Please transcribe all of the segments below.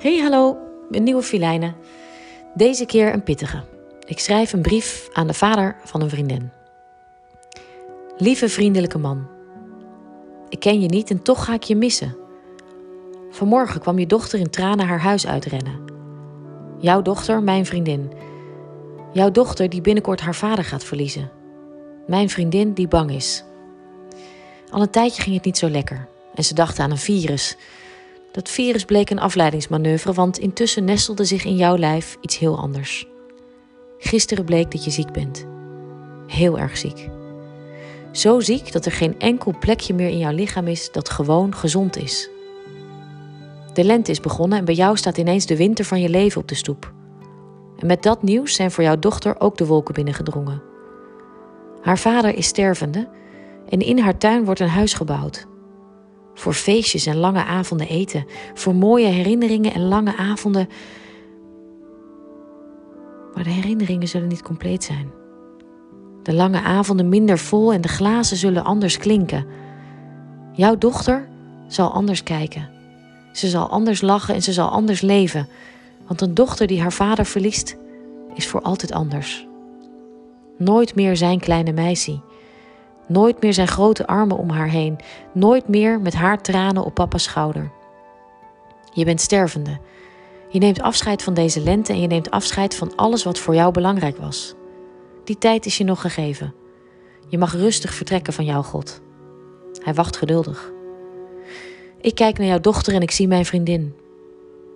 Hey, hallo, een nieuwe filijnen. Deze keer een pittige. Ik schrijf een brief aan de vader van een vriendin. Lieve vriendelijke man. Ik ken je niet en toch ga ik je missen. Vanmorgen kwam je dochter in tranen haar huis uitrennen. Jouw dochter, mijn vriendin. Jouw dochter die binnenkort haar vader gaat verliezen. Mijn vriendin die bang is. Al een tijdje ging het niet zo lekker en ze dachten aan een virus. Dat virus bleek een afleidingsmanoeuvre, want intussen nestelde zich in jouw lijf iets heel anders. Gisteren bleek dat je ziek bent. Heel erg ziek. Zo ziek dat er geen enkel plekje meer in jouw lichaam is dat gewoon gezond is. De lente is begonnen en bij jou staat ineens de winter van je leven op de stoep. En met dat nieuws zijn voor jouw dochter ook de wolken binnengedrongen. Haar vader is stervende en in haar tuin wordt een huis gebouwd. Voor feestjes en lange avonden eten, voor mooie herinneringen en lange avonden. Maar de herinneringen zullen niet compleet zijn. De lange avonden minder vol en de glazen zullen anders klinken. Jouw dochter zal anders kijken. Ze zal anders lachen en ze zal anders leven. Want een dochter die haar vader verliest, is voor altijd anders. Nooit meer zijn kleine meisje. Nooit meer zijn grote armen om haar heen. Nooit meer met haar tranen op papa's schouder. Je bent stervende. Je neemt afscheid van deze lente en je neemt afscheid van alles wat voor jou belangrijk was. Die tijd is je nog gegeven. Je mag rustig vertrekken van jouw God. Hij wacht geduldig. Ik kijk naar jouw dochter en ik zie mijn vriendin.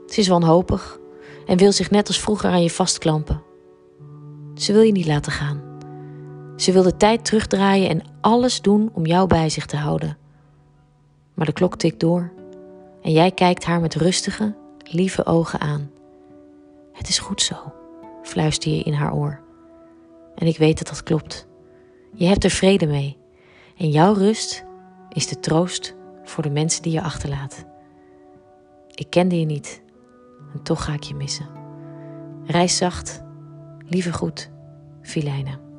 Ze is wanhopig en wil zich net als vroeger aan je vastklampen. Ze wil je niet laten gaan. Ze wil de tijd terugdraaien en alles doen om jou bij zich te houden. Maar de klok tikt door en jij kijkt haar met rustige, lieve ogen aan. Het is goed zo, fluister je in haar oor. En ik weet dat dat klopt. Je hebt er vrede mee. En jouw rust is de troost voor de mensen die je achterlaat. Ik kende je niet en toch ga ik je missen. Reis zacht, lieve goed, Filijnen.